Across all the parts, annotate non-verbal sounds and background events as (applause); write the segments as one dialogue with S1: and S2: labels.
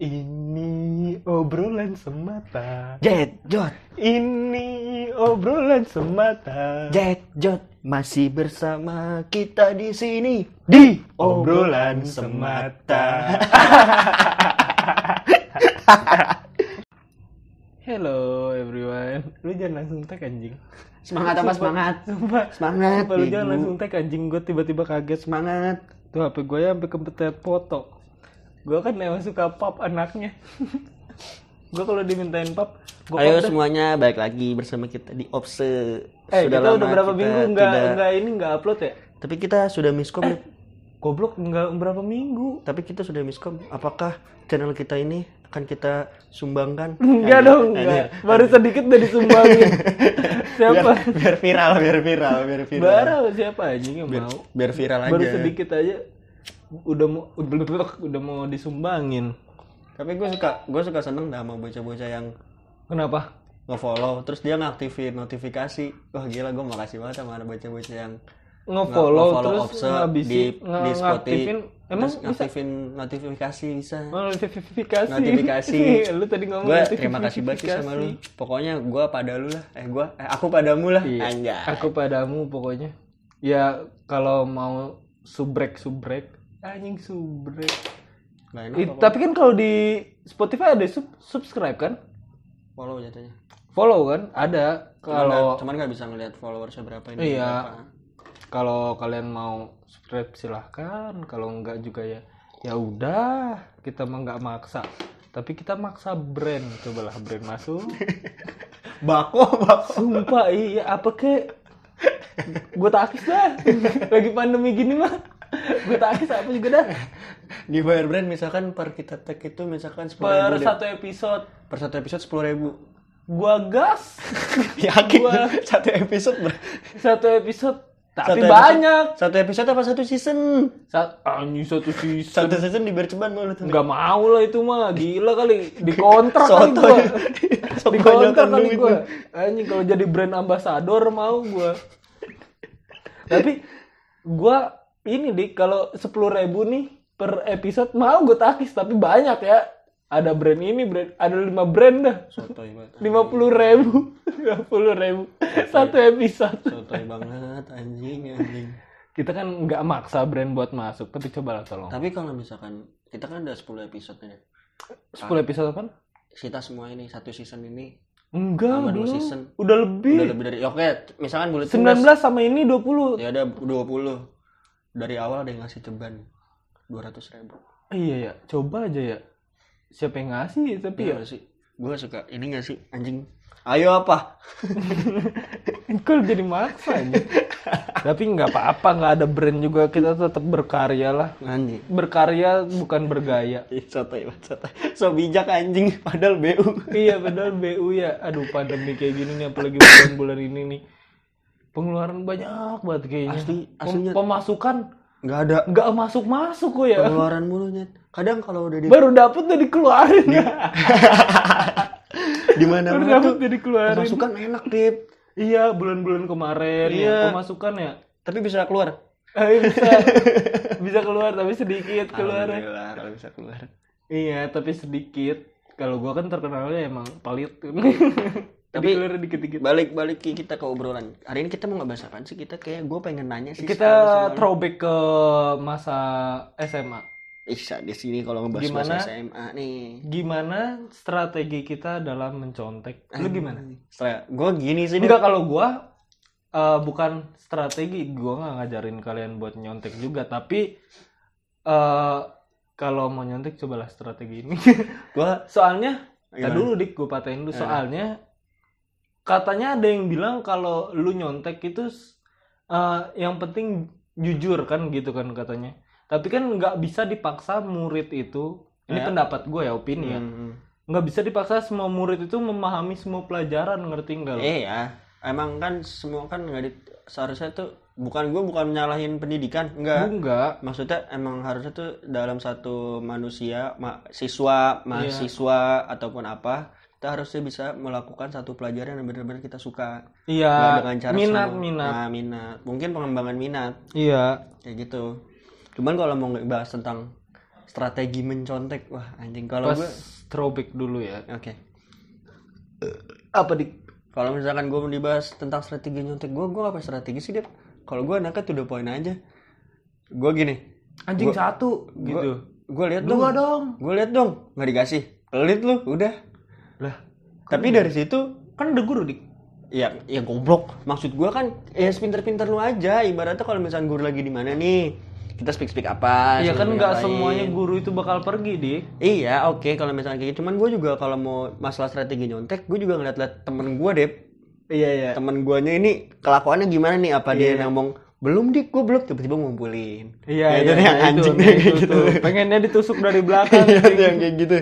S1: Ini obrolan semata.
S2: Jet Jot,
S1: Ini obrolan semata.
S2: Jet Jot masih bersama kita di sini
S1: Di obrolan semata. (laughs) Hello everyone. Lu jangan langsung tag anjing.
S2: Semangat apa semangat?
S1: Sumpah.
S2: Semangat.
S1: Sumpah, lu jangan langsung tag anjing. Gue tiba-tiba kaget.
S2: Semangat.
S1: Tuh HP gue sampai kebetulan foto. Gue kan emang suka pap anaknya. (laughs) gue kalau dimintain pap, gue
S2: Ayo semuanya balik lagi bersama kita di Opse.
S1: Eh, kita
S2: lama
S1: udah berapa
S2: kita
S1: minggu nggak
S2: tidak-
S1: nggak ini nggak upload ya?
S2: Tapi kita sudah miskom. Lip.
S1: Goblok nggak berapa minggu?
S2: Tapi kita sudah miskom. Apakah channel kita ini akan kita sumbangkan?
S1: Enggak
S2: Anjir,
S1: dong,
S2: anjir.
S1: enggak. Baru sedikit udah disumbangin. (laughs) siapa?
S2: Biar, biar viral, biar viral, biar viral.
S1: Baru siapa anjing yang mau?
S2: Biar viral aja.
S1: Baru sedikit aja udah mau udah, (laughs) udah mau disumbangin.
S2: Tapi gue suka, gue suka seneng dah sama bocah-bocah yang
S1: Kenapa?
S2: nge-follow terus dia ngaktifin notifikasi wah gila gue makasih banget sama ada bocah-bocah yang
S1: Nge-follow
S2: nge-follow
S1: terus
S2: Opse
S1: ngabisin
S2: di,
S1: nge-
S2: di Spotify
S1: ngaktifin emang
S2: terus
S1: bisa
S2: ngaktifin notifikasi bisa
S1: Oh, notifikasi.
S2: notifikasi (laughs)
S1: lu tadi ngomong notifikasi.
S2: terima kasih banget sama lu pokoknya gue pada lu lah eh gue eh, aku padamu lah
S1: Iya.
S2: anjay
S1: Aku padamu pokoknya. Ya kalau mau subrek subrek anjing subrek.
S2: nah apa?
S1: tapi kan kalau di Spotify ada sub subscribe kan?
S2: follow jatuhnya
S1: Follow kan? Ada.
S2: kalau cuman nggak bisa ngeliat followersnya berapa ini
S1: Iya. kalau kalian mau subscribe silahkan. Kalau enggak juga ya ya udah kita mah nggak maksa. Tapi kita maksa brand. Cobalah brand masuk. (laughs)
S2: bako bako
S1: Sumpah iya apa kek? Gue takis dah. (laughs) Lagi pandemi gini mah. Gue takis apa juga dah.
S2: dibayar brand misalkan per kita tag itu misalkan sepuluh
S1: Per
S2: deh.
S1: satu episode
S2: per satu episode sepuluh ribu
S1: gua gas. (laughs)
S2: yakin
S1: Gua-
S2: satu episode ber-
S1: Satu episode tapi
S2: Satu episode-
S1: banyak.
S2: Satu episode apa satu season?
S1: Sa anjing satu season.
S2: Satu season dibayar ceban malu tuh.
S1: Nggak mau lah itu mah gila kali (laughs) dikontrak kali
S2: Soto.
S1: gua. (laughs)
S2: Sok
S1: dikontrak
S2: banyakan
S1: kali
S2: duit
S1: gua. Anjing kalau jadi brand ambassador mau gua. Tapi gua ini dik kalau sepuluh ribu nih per episode mau gue takis tapi banyak ya. Ada brand ini, brand ada lima brand dah.
S2: Sotoy
S1: lima puluh ribu, (laughs) lima puluh ribu satu episode.
S2: Sotoy banget anjing anjing.
S1: Kita kan nggak maksa brand buat masuk, tapi cobalah tolong.
S2: Tapi kalau misalkan kita kan ada 10 episode nya.
S1: 10 episode apa?
S2: Kita semua ini satu season ini
S1: Enggak,
S2: Sama dua season.
S1: Udah lebih.
S2: udah lebih dari ya, oke, misalkan bulat
S1: 19 sama ini 20.
S2: ya ada 20. Dari awal ada yang ngasih ceban 200 ribu.
S1: Iya ya, coba aja ya. Siapa yang ngasih ya, tapi ya.
S2: Iya sih. Gue suka ini gak sih anjing. Ayo apa? (laughs)
S1: Kok jadi maksa aja. tapi nggak apa-apa, nggak ada brand juga kita tetap berkarya lah.
S2: Anjing.
S1: Berkarya bukan bergaya. (laughs)
S2: Banget, sotoy. So bijak anjing padahal BU.
S1: iya padahal BU ya. Aduh pandemi kayak gini nih apalagi bulan-bulan ini nih. Pengeluaran banyak banget kayaknya.
S2: Asli, aslinya.
S1: Pemasukan
S2: Nggak ada
S1: nggak masuk-masuk kok ya.
S2: pengeluaran mulu Nyet. Kadang kalau udah di
S1: Baru dapet udah dikeluarin. (laughs)
S2: di mana
S1: Baru dapet udah dikeluarin.
S2: pemasukan enak Dip.
S1: Iya bulan-bulan kemarin
S2: Iya.
S1: ya pemasukan ya.
S2: Tapi bisa keluar.
S1: Eh, bisa (laughs) bisa keluar tapi sedikit keluar.
S2: Alhamdulillah kalau bisa keluar.
S1: Iya tapi sedikit. Kalau gua kan terkenalnya emang pelit. (laughs) tapi dikit-dikit.
S2: Balik balik kita ke obrolan. Hari ini kita mau ngebahas apa sih? Kita kayak gue pengen nanya sih.
S1: Kita throwback ke masa SMA.
S2: Bisa di sini kalau ngebahas
S1: Gimana?
S2: bahasa SMA nih.
S1: Gimana strategi kita dalam mencontek? Lu gimana?
S2: Setelah gue gini sih.
S1: Enggak kalau gua eh, bukan strategi, gua nggak ngajarin kalian buat nyontek juga, tapi eh kalau mau nyontek cobalah strategi ini. (laughs)
S2: Gua
S1: Soalnya,
S2: Gimana?
S1: Tadi dulu dik, gue patahin dulu.
S2: Eh.
S1: Soalnya katanya ada yang bilang kalau lu nyontek itu eh, yang penting jujur kan gitu kan katanya. Tapi kan nggak bisa dipaksa murid itu. Ini
S2: Ya.
S1: pendapat gue ya opini ya.
S2: Hmm.
S1: Nggak bisa dipaksa semua murid itu memahami semua pelajaran ngerti nggak? lo?
S2: Eh ya, emang kan semua kan nggak di seharusnya tuh bukan gue bukan nyalahin pendidikan, enggak.
S1: Enggak.
S2: Maksudnya emang harusnya tuh dalam satu manusia, ma- siswa, mahasiswa ataupun apa, kita harusnya bisa melakukan satu pelajaran yang benar-benar kita suka. Nggak
S1: Iya.
S2: dengan cara
S1: Minat minat.
S2: Nah, minat. Mungkin pengembangan minat
S1: Iya.
S2: kayak gitu. Cuman kalau mau ngebahas tentang strategi mencontek wah anjing kalau gue
S1: throwback dulu ya.
S2: oke
S1: Apa di
S2: kalau misalkan gue mau dibahas tentang strategi nyontek gue gue apa strategi sih deh kalau gue anaknya tuh the point aja. Gue gini.
S1: Anjing satu. gitu.
S2: gue lihat dong.
S1: dong.
S2: gue lihat dong. Nggak dikasih. Pelit lu. Udah.
S1: Lah,
S2: tapi dari situ
S1: kan ada guru dik.
S2: ya ya goblok. Maksud gue kan ya pinter-pinter lu aja. Ibaratnya kalau misalkan guru lagi di mana nih kita speak speak apa
S1: Iya kan nggak semuanya guru itu bakal pergi dik.
S2: iya oke kalau misalkan kayak gitu. Cuman gue juga kalau mau masalah strategi nyontek gue juga ngeliat-liat temen gue deh
S1: Iya iya.
S2: temen guanya ini kelakuannya gimana nih apa dia ngomong belum dik gue belum tiba-tiba ngumpulin
S1: Iya
S2: Ya, itu
S1: iya.
S2: yang
S1: nah,
S2: anjing
S1: itu,
S2: kayak
S1: itu
S2: gitu
S1: tuh. Pengennya ditusuk dari (laughs) belakang.
S2: Iya,
S1: anjing.
S2: yang kayak gitu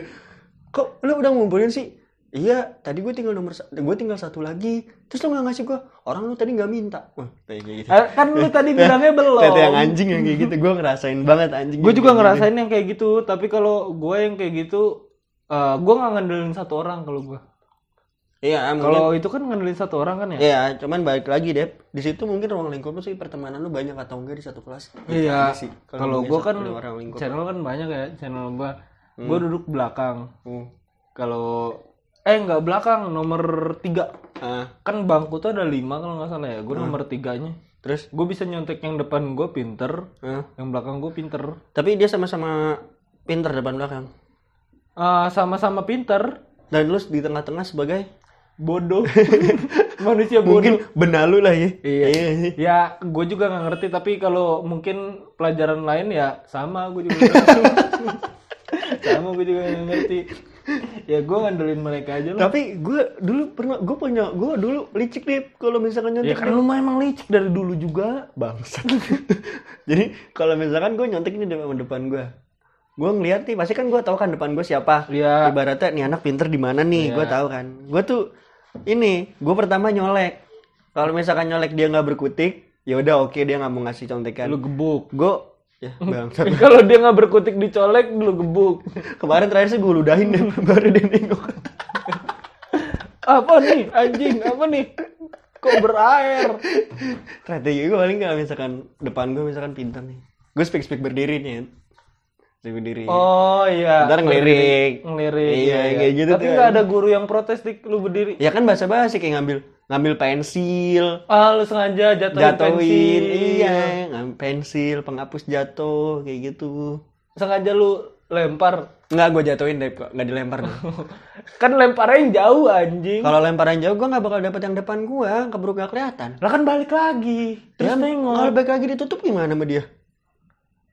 S2: kok lu udah ngumpulin sih iya tadi gue tinggal nomor gue tinggal satu lagi terus lu nggak ngasih gue orang lu tadi nggak minta wah kayak gitu
S1: Eh, kan lu tadi (laughs) bilangnya belum.
S2: Itu yang anjing yang kayak gitu gue ngerasain banget anjing
S1: Gue juga ngerasain yang kayak gitu, tapi kalau gue yang kayak gitu, eh gue nggak ngandelin satu orang kalau gue.
S2: Iya mungkin
S1: Kalau itu kan ngandelin satu orang kan ya?
S2: Iya, cuman balik lagi deh. Di situ mungkin ruang lingkup lu sih pertemanan lu banyak atau enggak di satu kelas.
S1: Iya. Kalau gue kan
S2: satu orang lingkup.
S1: channel kan banyak ya, channel gue. Gue duduk belakang.
S2: Hmm.
S1: Kalau eh nggak belakang, nomor tiga.
S2: Ah,
S1: Kan bangku tuh ada lima kalau nggak salah ya. Gue nomor tiganya.
S2: terus
S1: Gue bisa nyontek yang depan gue pinter,
S2: ah.
S1: yang belakang gue pinter.
S2: tapi dia sama-sama pinter depan belakang.
S1: Ah, sama-sama pinter,
S2: Dan lu di tengah-tengah sebagai
S1: bodoh, (laughs) manusia bodoh.
S2: mungkin benalu lah ya.
S1: Iya.
S2: sih.
S1: Ya, gue juga nggak ngerti. Tapi kalau mungkin pelajaran lain ya sama, gue juga (laughs) sama, gue juga nggak ngerti. Ya, gue ngandelin mereka aja lah.
S2: Tapi gue dulu pernah gue punya gue dulu licik nih kalau misalkan
S1: Ya
S2: nyontek
S1: kan lu mah emang licik dari dulu juga.
S2: bangsat. (laughs) Jadi kalau misalkan gue nyontek nih depan depan gue. Gue ngeliat nih, pasti kan gue tahu kan depan gue siapa.
S1: Iya.
S2: Ibaratnya nih anak pinter di mana nih, gue tahu kan. Gue tuh ini, gue pertama nyolek. Kalau misalkan nyolek dia nggak berkutik, ya udah oke dia nggak mau ngasih contekan.
S1: Lu gebuk.
S2: Gue ya bangsat. (laughs)
S1: kalau dia nggak berkutik dicolek, lu gebuk. (laughs)
S2: Kemarin terakhir sih gue ludahin deh, (laughs) baru dia nengok.
S1: Apa nih, anjing? Apa nih? Kok berair?
S2: Strategi gue paling nggak misalkan depan gue misalkan pinter nih. Gue speak speak berdiri nih. Speak berdiri.
S1: Oh iya.
S2: Ntar ngelirik.
S1: Ngelirik.
S2: Iya, kayak gitu
S1: Tapi nggak ada guru yang protes dik lu berdiri.
S2: Ya kan bahasa basi kayak ngambil ngambil pensil,
S1: Ah, lu sengaja jatuhin,
S2: jatuhin,
S1: pensil.
S2: iya, ngambil pensil, penghapus jatuh, kayak gitu.
S1: Sengaja lu lempar.
S2: Nggak, gue jatuhin deh, nggak dilempar. deh. (laughs)
S1: Kan lemparnya jauh anjing.
S2: Kalau lemparan jauh, gue nggak bakal dapet yang depan gue, keburu gak kelihatan.
S1: Lah kan balik lagi. Terus
S2: Ya,
S1: nengok.
S2: Kalau baik lagi ditutup gimana sama dia?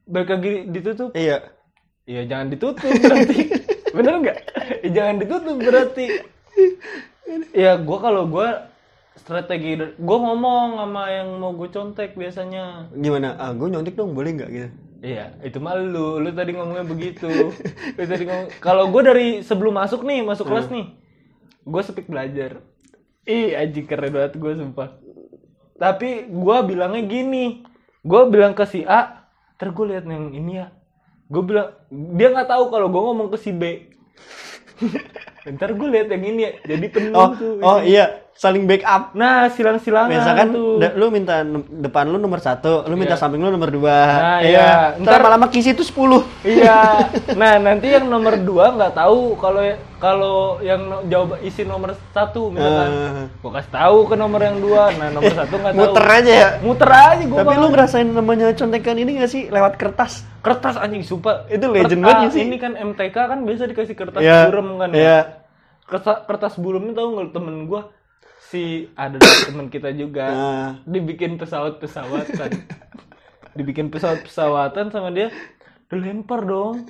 S1: Balik lagi ditutup.
S2: Iya.
S1: Ya jangan ditutup berarti. (laughs) Bener nggak? Ya, jangan ditutup berarti. Ya gua kalau gua strategi gua ngomong sama yang mau gue contek biasanya.
S2: Gimana? Ah, gue nyontek dong, boleh nggak gitu?
S1: Iya, itu mah lu. Tadi ngomongnya begitu. lu tadi ngomong kalau gue dari sebelum masuk nih, masuk kelas nih. Gue speak belajar. Ih, anjing keren banget gue sumpah. Tapi gue bilangnya gini. Gue bilang ke si A, ntar gue liat yang ini ya. Gue bilang, dia nggak tahu kalau gue ngomong ke si B. (laughs) ntar gue liat yang ini ya. Jadi penuh
S2: Oh,
S1: tuh.
S2: oh iya, saling backup.
S1: Nah, silang-silangan
S2: Misalkan
S1: tuh.
S2: lu minta depan lu nomor satu, lu minta
S1: Iya.
S2: samping lu nomor dua.
S1: Nah, iya.
S2: Ntar
S1: Ntar-
S2: lama-lama kisi itu 10.
S1: Iya. (laughs) Nah nanti yang nomor dua nggak tahu kalau kalau yang no- jawab isi nomor satu misalkan.
S2: Eh.
S1: Gua kasih tahu ke nomor yang dua. Nah nomor (laughs) satu nggak tahu.
S2: Muter aja ya.
S1: Muter aja gua.
S2: Tapi lu ngerasain namanya contekan ini gak sih lewat kertas?
S1: kertas anjing sumpah.
S2: Itu legend banget sih.
S1: Ini kan MTK kan biasa dikasih kertas
S2: Iya.
S1: burem kan. ya.
S2: Iya.
S1: Kertas kertas burem tahu nggak temen gua si ada temen kita juga
S2: Nah.
S1: dibikin pesawat pesawatan (laughs) dibikin pesawat pesawatan sama dia dilempar dong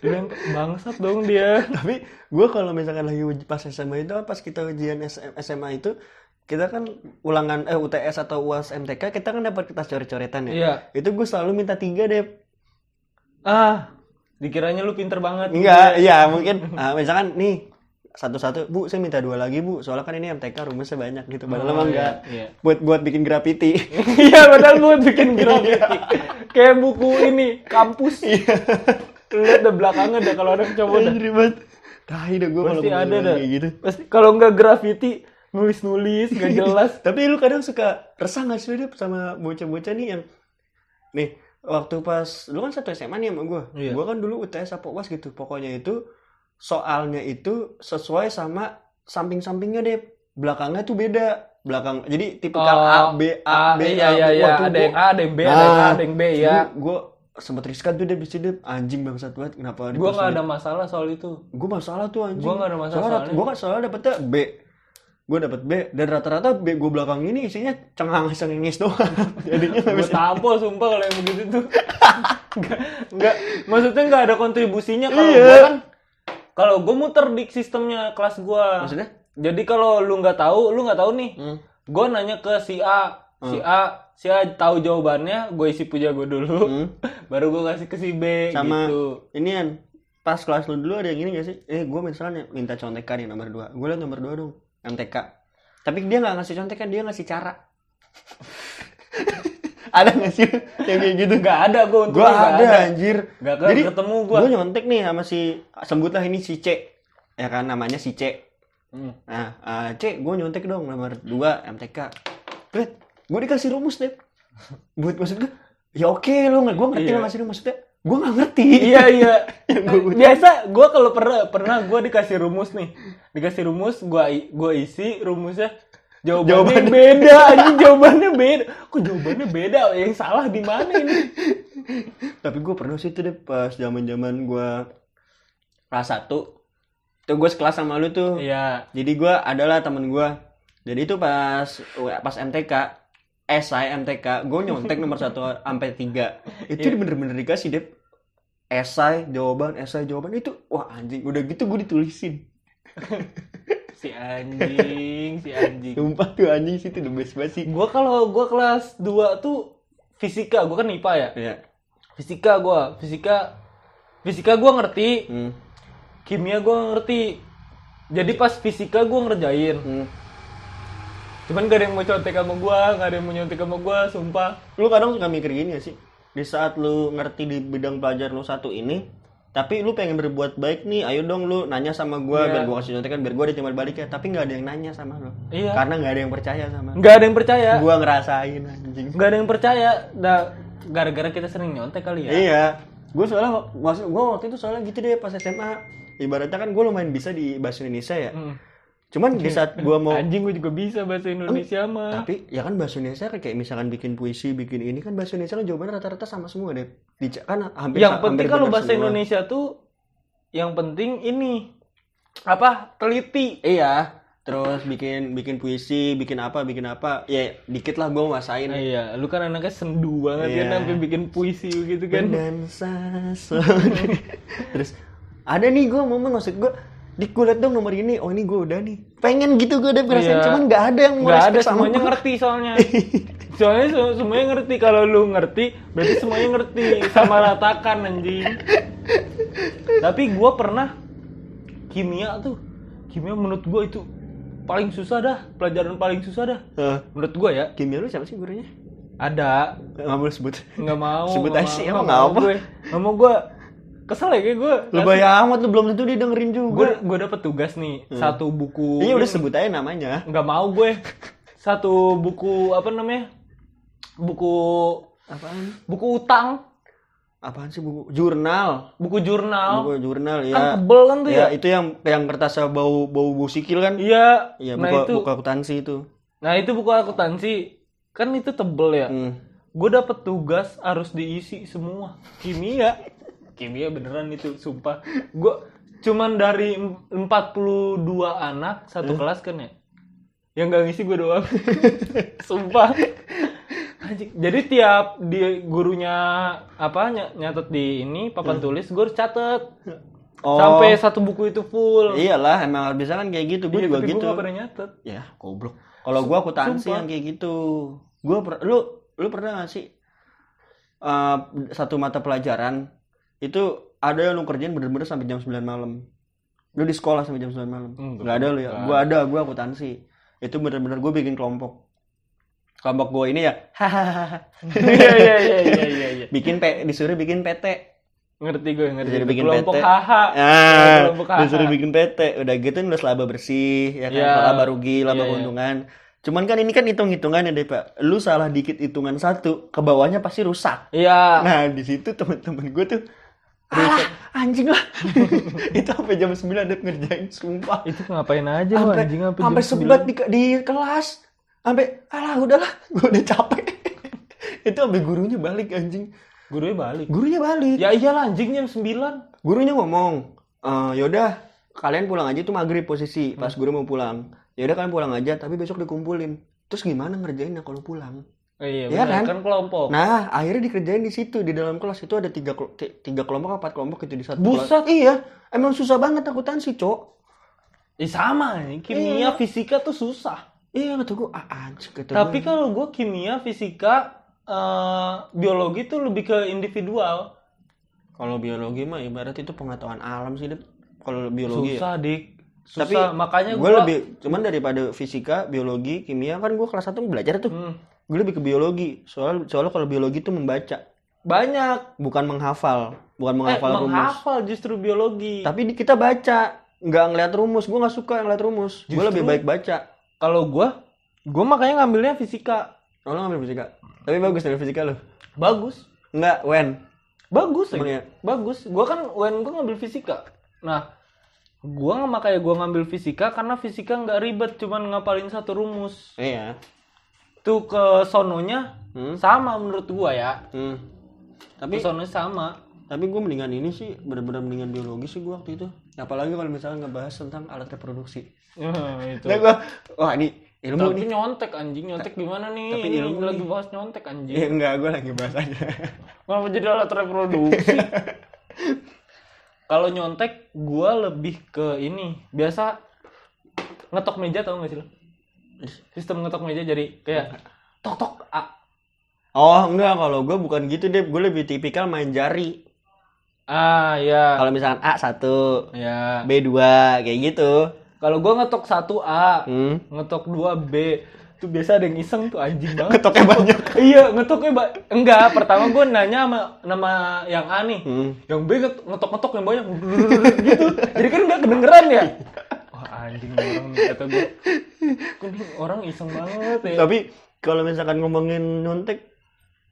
S1: dilempar bangsat dong dia
S2: Tapi gue kalau misalkan lagi uji pas SMA itu pas kita ujian SM SMA itu kita kan ulangan eh UTS atau UAS MTK kita kan dapat kertas coret-coretan ya.
S1: Iya.
S2: Itu gue selalu minta tiga deh.
S1: ah dikiranya lu pinter banget
S2: Enggak, iya mungkin ah, misalkan nih satu-satu, Bu, saya minta dua lagi, Bu. Soalnya kan ini MTK rumusnya banyak gitu. Padahal
S1: Oh,
S2: emang
S1: iya,
S2: enggak.
S1: iya.
S2: Buat buat bikin graffiti. (laughs)
S1: iya padahal buat bikin grafiti kayak buku ini kampus lu lihat deh belakangnya deh kalau ada coba
S2: Anjir banget. Tahi dah gue
S1: pasti ada dah
S2: kayak gitu.
S1: pasti kalau nggak grafiti nulis nulis nggak (laughs) jelas
S2: Tapi lu kadang suka resah gak sih Dep sama bocah-bocah nih yang nih waktu pas lu kan satu SMA nih sama gue
S1: Iya.
S2: gue kan dulu UTS apa UAS gitu pokoknya itu soalnya itu sesuai sama samping-sampingnya deh belakangnya tuh beda. Belakang jadi tipikal
S1: Oh,
S2: A B A
S1: Ah,
S2: B
S1: iya
S2: A,
S1: iya iya. Ada yang A ada yang B ada yang A
S2: Nah,
S1: ada yang B ya
S2: gue sempet riskan tuh deh bisa deh anjing bangsat banget kenapa
S1: gue nggak ada masalah soal itu.
S2: Gue masalah tuh anjing.
S1: Gua nggak ada masalah
S2: soalnya
S1: soalnya.
S2: gue kan soalnya dapetnya B. Gue dapet B dan rata-rata B gue belakang ini isinya cengang cengengis doang. (laughs) Jadinya
S1: gue tampol sumpah kalau yang begitu tuh. (laughs) Nggak maksudnya nggak ada kontribusinya kalau
S2: Iya.
S1: gue kan kalau gue muter di sistemnya kelas gue
S2: maksudnya?
S1: Jadi kalau lu nggak tahu lu nggak tahu nih.
S2: Hmm.
S1: gue nanya ke si A. Si A si A tahu jawabannya gue isi puja gue dulu.
S2: Hmm. (laughs)
S1: baru gue kasih ke si B
S2: sama
S1: gitu.
S2: ini kan pas kelas lu dulu ada yang gini gak sih? Eh gue misalnya minta contekan nih nomor 2 gue liat nomor 2 dong MTK tapi dia nggak ngasih contekan dia ngasih cara (laughs) ada gak sih? Yang kayak gitu
S1: nggak ada gue untuk
S2: gue ada, anjir.
S1: Nggak ke-
S2: jadi
S1: ketemu gue
S2: gue nyontek nih sama si sebutlah ini si C. Ya kan namanya si C.
S1: Hmm.
S2: nah eh, C gue nyontek dong nomor 2 MTK Bet, gue dikasih rumus deh buat maksud gue ya oke lo nggak gue ngerti
S1: Iya.
S2: lo ngasih rumus maksudnya gue nggak ngerti.
S1: Iya (laughs) iya.
S2: Gua-
S1: biasa gue kalau pernah pernah gue dikasih rumus nih. Dikasih rumus gue gue isi rumusnya jawabannya,
S2: Jawabannya-
S1: beda anjing jawabannya beda. Kok jawabannya beda? Yang salah di mana ini?
S2: Tapi gue pernah sih tuh deh pas zaman zaman gue kelas satu. Tuh gue sekelas sama lu tuh.
S1: Iya.
S2: Jadi gue adalah temen gue jadi itu pas pas MTK esai MTK gue nyontek nomor satu sampai tiga. Itu
S1: Iya.
S2: bener-bener dikasih deh. Esai jawaban esai jawaban. Itu wah anjing udah gitu gue ditulisin (laughs)
S1: si anjing si anjing.
S2: Sumpah tuh anjing sih itu the best banget sih.
S1: Gue kalau gue kelas 2 tuh fisika gue kan IPA ya.
S2: Iya.
S1: fisika gue fisika fisika gue ngerti.
S2: Hmm.
S1: kimia gue ngerti. Jadi pas fisika gue ngerjain.
S2: Hmm.
S1: cuman gak ada yang mau contek sama gue gak ada yang mau nyontek sama gue sumpah.
S2: Lu kadang suka mikir gini gak sih? Di saat lu ngerti di bidang pelajaran lu satu ini tapi lu pengen berbuat baik nih ayo dong lu nanya sama gua
S1: Iya.
S2: biar gua kasih contekan biar gua ditimbal balik ya. Tapi nggak ada yang nanya sama lu.
S1: Iya.
S2: karena nggak ada yang percaya sama lu.
S1: nggak ada yang percaya.
S2: Gua ngerasain anjing.
S1: Nggak ada yang percaya. Dah gara-gara kita sering nyontek kali ya.
S2: Iya. Gua soalnya maksud gua waktu itu soalnya gitu deh pas SMA ibaratnya kan gua lumayan bisa di bahasa Indonesia ya.
S1: Hmm.
S2: Cuman di saat gua mau
S1: anjing gue juga bisa bahasa Indonesia mah
S2: tapi ya kan bahasa Indonesia kayak misalkan bikin puisi bikin ini kan bahasa Indonesia kan jawabannya rata-rata sama semua deh di, kan hampir
S1: yang penting
S2: hampir
S1: kalau bahasa
S2: semua.
S1: Indonesia tuh yang penting ini apa teliti
S2: Iya, terus bikin bikin puisi, bikin apa, bikin apa. Ya dikit lah gue nguasain.
S1: iya lu kan anaknya sendu banget
S2: Iya.
S1: kan sampai bikin puisi gitu kan
S2: Dan (laughs) terus ada nih gue momen maksud gue di gue liat dong nomor ini, oh ini gue udah nih. Pengen gitu gue udah perasaan,
S1: Iya.
S2: cuman nggak ada yang mau
S1: nggak ada
S2: sama
S1: semuanya
S2: gua.
S1: ngerti soalnya. (laughs) Soalnya se- semuanya ngerti. Kalau lu ngerti berarti semuanya ngerti. Sama ratakan anjing. Tapi gua pernah kimia tuh. Kimia menurut gua itu paling susah dah. Pelajaran paling susah dah.
S2: Eh,
S1: menurut gua ya.
S2: Kimia lu siapa sih gurunya?
S1: ada.
S2: Nggak boleh sebut.
S1: nggak mau
S2: Sebut aja sih,
S1: mau,
S2: emang
S1: nggak mau
S2: apa?
S1: gue. Nggak mau gue kesel ya kayak gue
S2: Lu bayar amat lu belum tentu dia dengerin
S1: gue
S2: juga.
S1: gue dapet tugas nih satu buku
S2: Iya udah sebut aja namanya.
S1: nggak mau gue satu buku apa namanya buku
S2: Apaan?
S1: buku utang
S2: Apaan sih buku? Jurnal.
S1: buku jurnal
S2: Buku jurnal
S1: kan
S2: ya.
S1: tebel kan tuh ya,
S2: Ya, itu yang yang kertasnya bau bau bau sikil kan?
S1: iya
S2: Iya,
S1: nah
S2: buku
S1: itu
S2: buku akuntansi itu.
S1: nah itu buku akuntansi kan itu tebel ya
S2: Hmm.
S1: gue dapet tugas harus diisi semua kimia kimia beneran itu sumpah gue cuman dari em- 42 anak satu kelas kan ya yang gak ngisi gue doang (laughs) sumpah jadi tiap di gurunya apa ny- nyatet di ini papan tulis gue harus catet
S2: Oh.
S1: sampai satu buku itu full
S2: Iyalah, emang bisa kan kayak gitu. Gue
S1: Iya,
S2: juga
S1: tapi
S2: gitu.
S1: gue pernah nyatet
S2: Ya, goblok. Kalau gua akuntansi yang kayak gitu. Gua per- lu lu pernah gak sih eh, satu mata pelajaran itu ada yang lu kerjain bener-bener sampai jam 9 malam. Lu di sekolah sampai jam 9 malam.
S1: Enggak.
S2: Enggak ada lu ya. Gua ada, gua akuntansi. Itu bener-bener gue bikin kelompok. Kelompok gue ini ya, (laughs) hahaha.
S1: iya iya iya iya iya iya
S2: bikin P, disuruh bikin PT.
S1: ngerti gue ngerti
S2: Jadi bikin
S1: kelompok
S2: PT.
S1: HH
S2: Ah,
S1: kelompok HH
S2: disuruh bikin PT. Udah gitu nulis laba bersih, ya kan?
S1: Iya.
S2: laba rugi, laba
S1: iya.
S2: keuntungan. Cuman kan ini kan hitung-hitungannya deh pak. Lu salah dikit hitungan satu, ke bawahnya pasti rusak.
S1: Iya.
S2: Nah di situ temen-temen gue tuh Alah, anjing lah. (laughs) itu sampai jam 9 Dep ngerjain sumpah.
S1: Itu ngapain aja lo
S2: Sampai
S1: anjing apa
S2: sampai sebat di, di kelas. Sampai alah udahlah, (laughs) gue udah capek. (laughs) itu sampai gurunya balik anjing.
S1: Gurunya balik.
S2: Gurunya balik.
S1: Ya iyalah anjing jam 9.
S2: Gurunya ngomong, "Eh, yaudah kalian pulang aja tuh maghrib posisi pas guru mau pulang. Yaudah kalian pulang aja, tapi besok dikumpulin. Terus gimana ngerjainnya kalau pulang?
S1: Oh, iya, benar.
S2: kan?
S1: kan kelompok.
S2: Nah, akhirnya dikerjain di situ di dalam kelas itu ada tiga tiga kelompok empat kelompok itu di satu
S1: Buset.
S2: kelas. Iya, emang susah banget akuntansi, Cok.
S1: Eh sama kimia,
S2: Iya.
S1: fisika tuh susah.
S2: Iya, kata gue, ah anjing kata
S1: Tapi
S2: gua.
S1: kalau gue kimia, fisika, eh, biologi tuh lebih ke individual.
S2: kalau biologi mah ibarat itu pengetahuan alam sih, Dep. Kalau biologi ya.
S1: Susah, Dik.
S2: Tapi
S1: Susah, makanya
S2: gue
S1: gue
S2: lebih cuman daripada fisika, biologi, kimia kan gue kelas 1 belajar tuh.
S1: Hmm,
S2: Gue lebih ke biologi. Soal soalnya kalau biologi tuh membaca,
S1: banyak.
S2: bukan menghafal, bukan
S1: Eh,
S2: menghafal rumus.
S1: menghafal justru biologi.
S2: Tapi di- kita baca, nggak ngeliat rumus. Gue nggak suka ngeliat rumus. Gue lebih baik baca.
S1: Kalau gue, gue makanya ngambilnya fisika.
S2: Oh, lo ngambil fisika. Tapi bagus dari fisika lo.
S1: Bagus.
S2: Enggak, Wen.
S1: Bagus
S2: Emang
S1: ya. Bagus. Gua kan when gua ngambil fisika. Nah, gua nggak makanya gua ngambil fisika karena fisika nggak ribet, cuman ngapalin satu rumus.
S2: Iya.
S1: Tuh ke sononya
S2: Hmm.
S1: sama menurut gua ya.
S2: Hmm.
S1: Tapi
S2: Tapi
S1: sononya sama.
S2: tapi gue mendingan ini sih bener-bener mendingan biologi sih gue waktu itu. Apalagi kalau misalnya ngebahas tentang alat reproduksi.
S1: itu.
S2: Nah gue, wah ini ilmu
S1: Tapi
S2: nih.
S1: nyontek anjing, nyontek gimana nih?
S2: Tapi
S1: Ini
S2: ilmu
S1: lagi bahas nyontek anjing.
S2: Ya enggak, gue lagi bahas aja. (laughs)
S1: Kenapa jadi alat reproduksi? (laughs) Kalau nyontek, gua lebih ke ini. Biasa ngetok meja tau gak sih lo? Sistem ngetok meja jadi kayak tok tok A.
S2: Oh enggak, kalau gue bukan gitu deh. Gue lebih tipikal main jari.
S1: Ah ya.
S2: Kalau misalkan A satu,
S1: Ya.
S2: B dua kayak gitu.
S1: Kalau gua ngetok 1 A,
S2: Hmm.
S1: ngetok 2 B, tuh biasa ada yang iseng tuh anjing banget.
S2: Ketoknya banyak. (laughs)
S1: iya, ngetoknya ba- enggak, pertama gua nanya sama nama yang A nih.
S2: Hmm.
S1: Yang B nget- ngetok-ngetok yang banyak (laughs) gitu. Jadi kan enggak kedengeran ya. Anjing orang nih kata nih orang iseng banget ya.
S2: Tapi kalau misalkan ngomongin nyontek,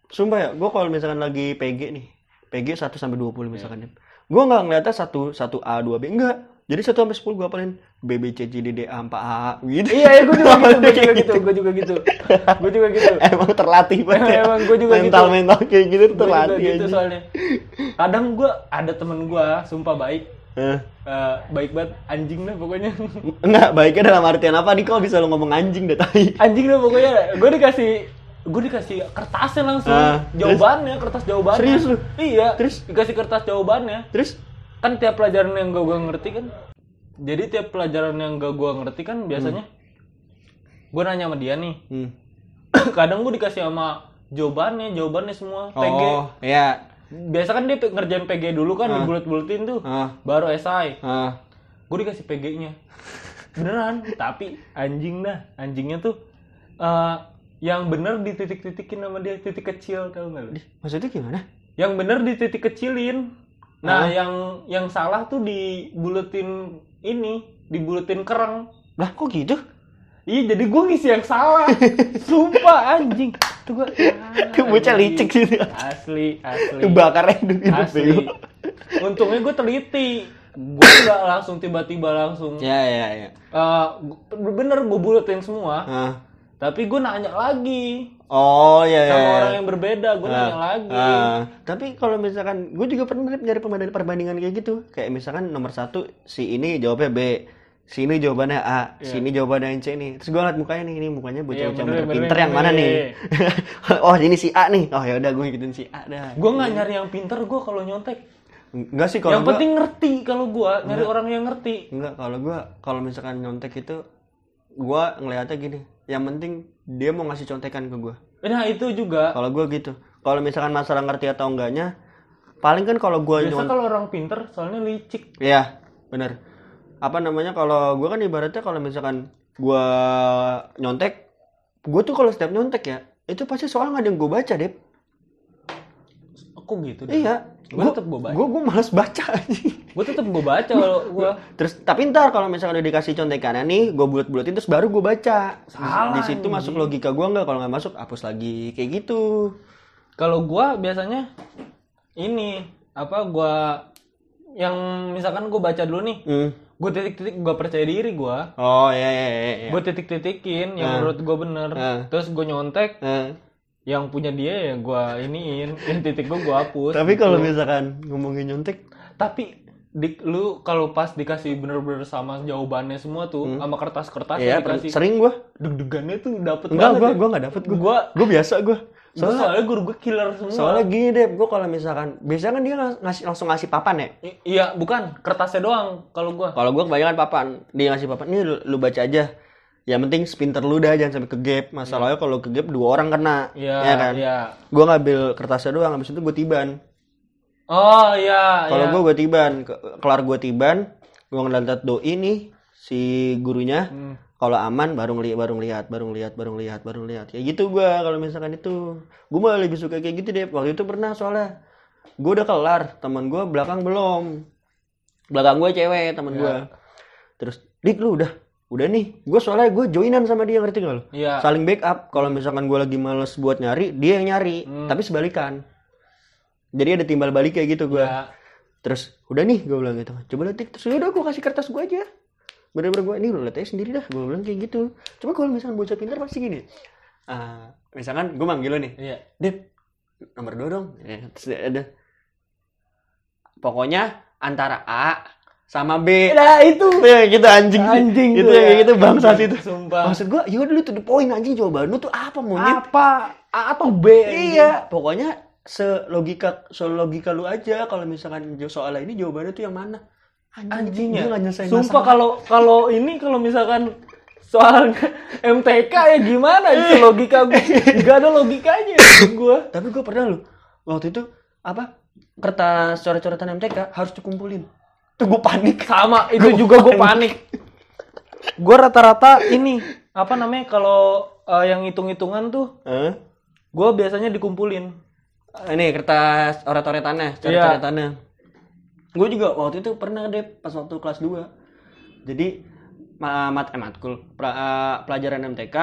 S2: sumpah ya, gue kalau misalkan lagi PG nih, PG 1 sampai 20 misalkan. Gue nggak ngeliatnya 1 1 A 2 B enggak. Jadi 1 sampai 10 gue apalin B B C C D D A 4 A gitu.
S1: Iya, iya, gue juga gitu, gue juga gitu, gue juga gitu, (laughs) gue juga gitu.
S2: Emang terlatih banget. ya.
S1: Emang gua juga gitu.
S2: mental mental kayak gitu
S1: Gua juga
S2: terlatih
S1: gitu
S2: aja.
S1: soalnya. Kadang gue ada temen gue, sumpah baik,
S2: Eh,
S1: baik banget, anjing deh pokoknya. (laughs)
S2: enggak, baiknya dalam artian apa nih kok bisa lu ngomong anjing deh tai.
S1: anjing deh pokoknya. Gue dikasih, gue dikasih kertasnya langsung,
S2: Ah,
S1: jawabannya, kertas jawabannya.
S2: Serius lu?
S1: Iya.
S2: Terus?
S1: dikasih kertas jawabannya.
S2: Terus
S1: Kan tiap pelajaran yang gak gue ngerti kan, jadi tiap pelajaran yang gak gue ngerti kan biasanya, gue nanya sama dia nih.
S2: hmm. (coughs)
S1: Kadang gue dikasih sama jawabannya, jawabannya semua. PG.
S2: Oh, iya.
S1: Biasa kan dia ngerjain PG dulu kan, dibulet-buletin tuh.
S2: Ah,
S1: Baru esai.
S2: ah.
S1: Gue dikasih PG-nya. Beneran, tapi anjing dah. Anjingnya tuh eh yang bener dititik-titikin sama dia titik kecil tau gak lu?
S2: Maksudnya gimana?
S1: Yang bener dititik kecilin. Nah,
S2: Ah.
S1: yang yang salah tuh dibuletin ini, dibuletin kereng.
S2: Lah kok gitu?
S1: Iya, jadi gue ngisi yang salah. (laughs) Sumpah anjing. Tuh gue (laughs)
S2: Bocah licik sih.
S1: Asli, asli.
S2: Kebakarnya hidup hidup
S1: Asli. Untungnya gue teliti. Gue nggak langsung tiba-tiba langsung.
S2: Ya ya ya.
S1: Eh, gu- bener gue buletin semua.
S2: Ah.
S1: Tapi gue nanya lagi
S2: Oh ya ya.
S1: sama
S2: ya.
S1: orang yang berbeda. Gue nanya lagi.
S2: Ah, tapi kalau misalkan gue juga pernah nyari perbandingan perbandingan kayak gitu. Kayak misalkan nomor satu si ini jawabnya B, si ini jawabannya A, si ini jawabannya yang C nih. Terus gue ngeliat mukanya nih, ini mukanya bocah
S1: Iya,
S2: bocah
S1: bener, bener,
S2: pinter yang mana
S1: bener.
S2: nih? (laughs) oh ini si A nih. Oh ya udah gue ngikutin si A dah.
S1: Gue nggak nyari yang pinter gue kalau nyontek.
S2: Enggak sih kalau
S1: yang
S2: gua-
S1: penting ngerti kalau gue nyari orang yang ngerti.
S2: Enggak, kalau gua kalau misalkan nyontek itu gua ngelihatnya gini. Yang penting dia mau ngasih contekan ke gua.
S1: Nah itu juga.
S2: Kalau gua gitu. Kalau misalkan masalah ngerti atau enggaknya paling kan kalau gua
S1: Biasa
S2: nyontek
S1: kalau orang pinter soalnya licik.
S2: Iya, bener. Apa namanya kalau gua kan ibaratnya kalau misalkan gua nyontek, gua tuh kalau setiap nyontek ya, itu pasti soal nggak ada yang gua baca, Dep.
S1: kok gitu dah?
S2: Iya.
S1: Gua tetep gua baca.
S2: Gue gue malas baca
S1: gue tetep gue baca kalau gue
S2: Terus tapi ntar kalau misalnya udah dikasih contekannya nih, gue bulat-bulatin terus baru gue baca.
S1: Salah,
S2: Di situ masuk logika gue nggak, kalau nggak masuk hapus lagi kayak gitu.
S1: kalau gue biasanya ini apa gue yang misalkan gue baca dulu nih
S2: Hmm.
S1: Gue titik-titik gue percaya diri gue
S2: Oh iya iya iya. iya.
S1: gue titik-titikin yang
S2: Ah.
S1: menurut gue bener
S2: Ah.
S1: terus gue nyontek
S2: Eh,
S1: yang punya dia ya gue iniin (laughs) yang titik gue gue hapus
S2: tapi
S1: gitu.
S2: kalau misalkan ngomongin nyontek,
S1: tapi di, lu kalau pas dikasih bener-bener sama jawabannya semua tuh sama kertas-kertas
S2: iya
S1: yang dikasih
S2: sering gue.
S1: deg-degannya tuh dapet
S2: Enggak,
S1: banget
S2: gue
S1: ya.
S2: gue nggak dapet gue.
S1: Gua
S2: Gue biasa gue. Soalnya
S1: soalnya guru gue killer semua.
S2: soalnya gini deh, gue kalau misalkan biasanya kan dia ngas- ngasih langsung ngasih papan ya.
S1: I- iya, bukan kertasnya doang kalau gua.
S2: Kalau gue kebanyakan papan, dia ngasih papan, ini lu, lu baca aja. Yang penting spinter lu dah, jangan sampai ke gap. Masalahnya kalau ke gap dua orang kena,
S1: Iya,
S2: ya kan?
S1: iya.
S2: Gue ngambil kertasnya doang, habis itu gue tiban.
S1: Oh, iya,
S2: Kalau
S1: iya.
S2: gue gue tiban, Ke- kelar gue tiban, gue ngeliat doi nih si gurunya.
S1: Hmm.
S2: Kalau aman baru ngeliat, baru ngeliat, baru ngeliat, baru ngeliat, baru ngeliat. Kayak gitu gue kalau misalkan itu. Gue malah lebih suka kayak gitu deh. Waktu itu pernah soalnya gue udah kelar, teman gue belakang belum. Belakang gue cewek teman
S1: Iya.
S2: gue. Terus, dik lu udah, udah nih. Gue soalnya gue joinan sama dia ngerti gak lu?
S1: Iya.
S2: Saling backup. Kalau misalkan gue lagi males buat nyari, dia yang nyari.
S1: Hmm.
S2: Tapi sebalikan. Jadi ada timbal balik kayak gitu gue.
S1: Iya.
S2: Terus udah nih gue bilang gitu. Coba lihat terus udah gue kasih kertas gue aja. Bener-bener gue ini lihat aja sendiri dah. Gue bilang kayak gitu. Cuma kalau misalkan bocah pintar pasti gini. Ah, misalkan gue manggil lo nih.
S1: Iya.
S2: Dip, nomor dua dong. Ya, terus ada. Pokoknya antara A sama B.
S1: Nah, itu.
S2: Itu yang gitu anjing.
S1: Anjing
S2: Itu
S1: ya.
S2: gitu bangsat itu.
S1: Sumpah.
S2: Maksud gue, yaudah lu tuh the point anjing jawaban lu tuh apa monyet?
S1: Apa? A atau B? anjing?
S2: Iya, pokoknya selogika selogika lu aja kalau misalkan soal ini jawabannya tuh yang mana?
S1: Anjing
S2: dia
S1: ya.
S2: nggak nyelesain
S1: Sumpah kalau kalau ini kalau misalkan soal (laughs) MTK ya gimana itu logika gue nggak ada logikanya gue
S2: Tapi gue pernah lu waktu itu apa kertas coret-coretan MTK harus dikumpulin. Tuh gue panik.
S1: sama itu juga gue panik gue rata-rata ini apa namanya kalau eh, yang hitung-hitungan tuh
S2: Hah?
S1: gue biasanya dikumpulin
S2: Ini kertas oret-oretannya,
S1: Iya.
S2: coret-coretannya. Gue juga waktu itu pernah deh pas waktu kelas 2. Jadi ma mat eh, matkul pra- eh, pelajaran MTK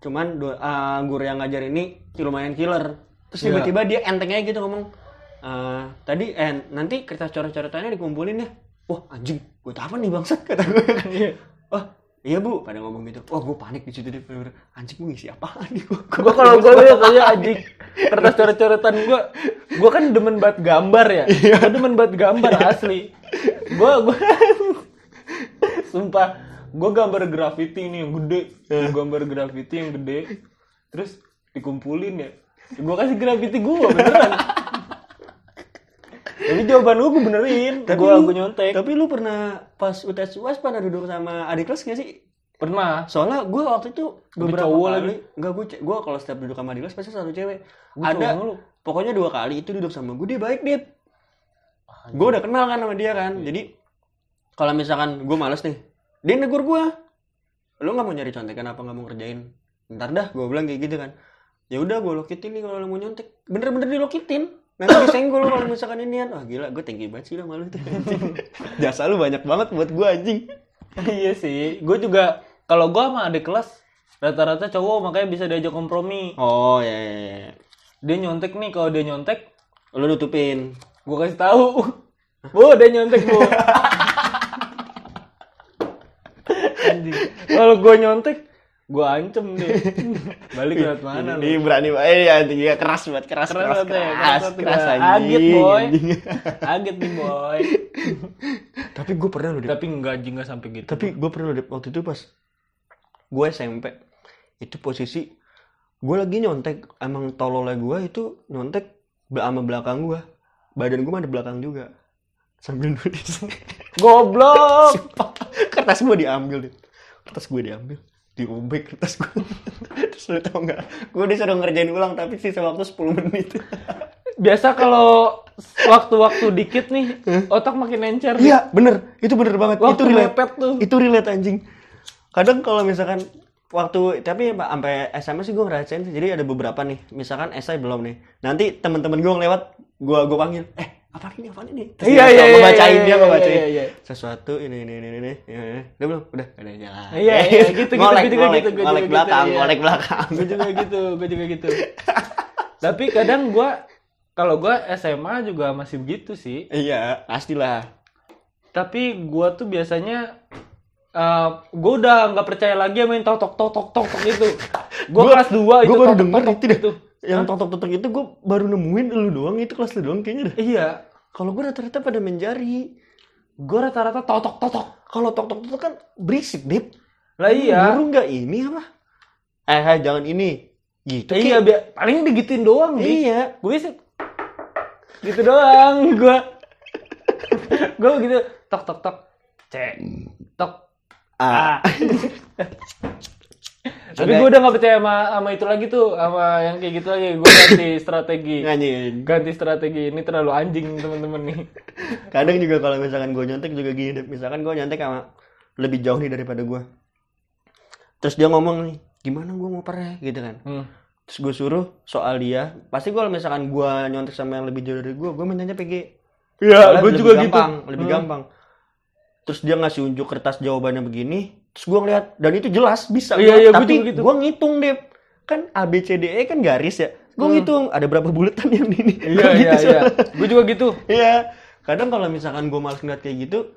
S2: cuman eh, guru yang ngajar ini lumayan killer. Terus
S1: Iya.
S2: tiba-tiba dia entengnya gitu ngomong eh, tadi eh nanti kertas coret-coretannya dikumpulin ya. Wah anjing, buat apa nih bangsat kata gue kan. (laughs) Oh iya bu, pada ngomong gitu. Wah gue panik di situ deh. Anjing gue ngisi apaan nih gue?
S1: gue kalau gue aja anjing kertas coret-coretan gue gue kan demen banget gambar ya. Gue demen banget gambar asli. Gue gue (laughs) sumpah gue gambar graffiti nih yang gede. Gua gambar graffiti yang gede. Terus dikumpulin ya. Gue kasih graffiti gue beneran. Tapi jawaban gue gue benerin. Gue
S2: lu-
S1: gue nyontek.
S2: Tapi lu pernah pas UTS UAS pernah duduk sama adik kelas gak sih?
S1: Pernah
S2: Soalnya gue waktu itu beberapa
S1: cowok
S2: kali,
S1: lagi.
S2: enggak gue gue kalau setiap duduk sama kelas pasti satu cewek.
S1: Gua
S2: Ada pokoknya dua kali itu duduk sama gue dia baik dia. Gue udah kenal kan sama dia kan. Jadi kalau misalkan gue males nih, dia negur gue. Lu nggak mau nyari contekan apa nggak mau ngerjain? Ntar dah gue bilang kayak gitu kan. Ya udah gue lokitin nih kalau lu mau nyontek. Bener-bener dilokitin. Nanti disenggol kalau misalkan inian. Wah gila, gue you banget sih lah malu tuh. (laughs) Jasa lu banyak banget buat gue anjing.
S1: iya sih gue juga kalau gue sama adik kelas rata-rata cowok makanya bisa diajak kompromi
S2: Oh ya, ya, ya.
S1: dia nyontek nih kalau dia nyontek
S2: Lu nutupin.
S1: gue kasih tahu bu dia nyontek bu kalau gue nyontek gue ancem deh balik lewat mana lu
S2: Ini berani banget ya anjing ya keras banget keras
S1: Keras
S2: keras
S1: banget ya,
S2: keras
S1: keras
S2: keras
S1: banget.
S2: anjing.
S1: Agit, boy.
S2: anjing.
S1: nih boy
S2: Tapi gue pernah loh,
S1: tapi enggak anjing nggak sampai gitu
S2: Tapi gue pernah loh, waktu itu pas gue SMP itu posisi gue lagi nyontek emang tololnya gue itu nyontek sama belakang gue badan gue mah di belakang juga sambil nulis (laughs)
S1: goblok
S2: kertas gue diambil Dip. kertas gue diambil diubek kertas gue (laughs) terus lu tau nggak gue disuruh ngerjain ulang tapi sisa waktu 10 menit (laughs)
S1: biasa kalau waktu-waktu dikit nih otak makin encer
S2: Iya, bener. Itu bener banget.
S1: Waktu
S2: itu relate.
S1: tuh.
S2: Itu relate anjing. Kadang kalau misalkan waktu tapi Pak, sampai SMA sih gue ngerasain sih. Jadi ada beberapa nih. Misalkan esai belum nih. Nanti teman-teman gue ngelewat gue gue panggil eh apa ini apa ini Terus
S1: Iya,
S2: dia
S1: iya, iya,
S2: bacain
S1: iya,
S2: dia gue
S1: iya,
S2: bacain
S1: iya, iya.
S2: sesuatu ini ini ini ini ini udah belum udah udah jalan
S1: Iya, iya, gitu, gitu,
S2: ngolek
S1: gitu,
S2: ngolek
S1: gitu, gitu,
S2: ngolek
S1: gitu,
S2: belakang
S1: iya.
S2: ngolek belakang
S1: gue juga gitu gue juga gitu (laughs) tapi kadang gue kalau gue SMA juga masih begitu sih
S2: iya pastilah
S1: tapi gue tuh biasanya eh gue udah nggak percaya lagi yang tok tok tok tok tok tok itu (laughs) gue kelas 2 itu
S2: gua baru
S1: tok, tok,
S2: denger
S1: tok,
S2: itu deh. yang totok totok itu gue baru nemuin lu doang itu kelas lu doang kayaknya dah
S1: iya.
S2: Kalau gue rata-rata pada main jari.
S1: Gue rata-rata tok tok tok tok
S2: kalau tok tok tok kan berisik dip.
S1: Lah iya.
S2: Guru nggak ini apa? Eh hai, jangan ini. Gitu
S1: iya
S2: Ki.
S1: bi- paling digituin doang
S2: iya.
S1: Gue sih gitu doang gue (laughs) gue begitu tok tok tok cek tok
S2: ah
S1: ah (laughs) tapi gue udah gak percaya sama sama itu lagi tuh sama yang kayak gitu lagi. Gue ganti (laughs) strategi.
S2: Nganyin
S1: ganti strategi. Ini terlalu anjing teman-teman nih. (laughs)
S2: Kadang juga kalau misalkan gue nyontek juga gini misalkan gue nyontek sama lebih jauh nih daripada gue terus dia ngomong nih gimana gue mau pernah gitu kan.
S1: Hmm.
S2: terus gue suruh soal dia. Pasti kalau misalkan gue nyontek sama yang lebih jauh dari gue gue mintanya PG
S1: Iya, gue juga gitu.
S2: gampang, lebih
S1: Hmm.
S2: gampang terus dia ngasih unjuk kertas jawabannya begini terus gue ngeliat dan itu jelas bisa
S1: Iya, iya,
S2: tapi
S1: gitu.
S2: gue ngitung deh kan A B C D E kan garis ya gue
S1: Hmm.
S2: ngitung ada berapa buletan yang ini
S1: Iya, (laughs) iya,
S2: gitu
S1: iya. Gue juga gitu.
S2: Iya. Kadang kalau misalkan gue males ngeliat kayak gitu,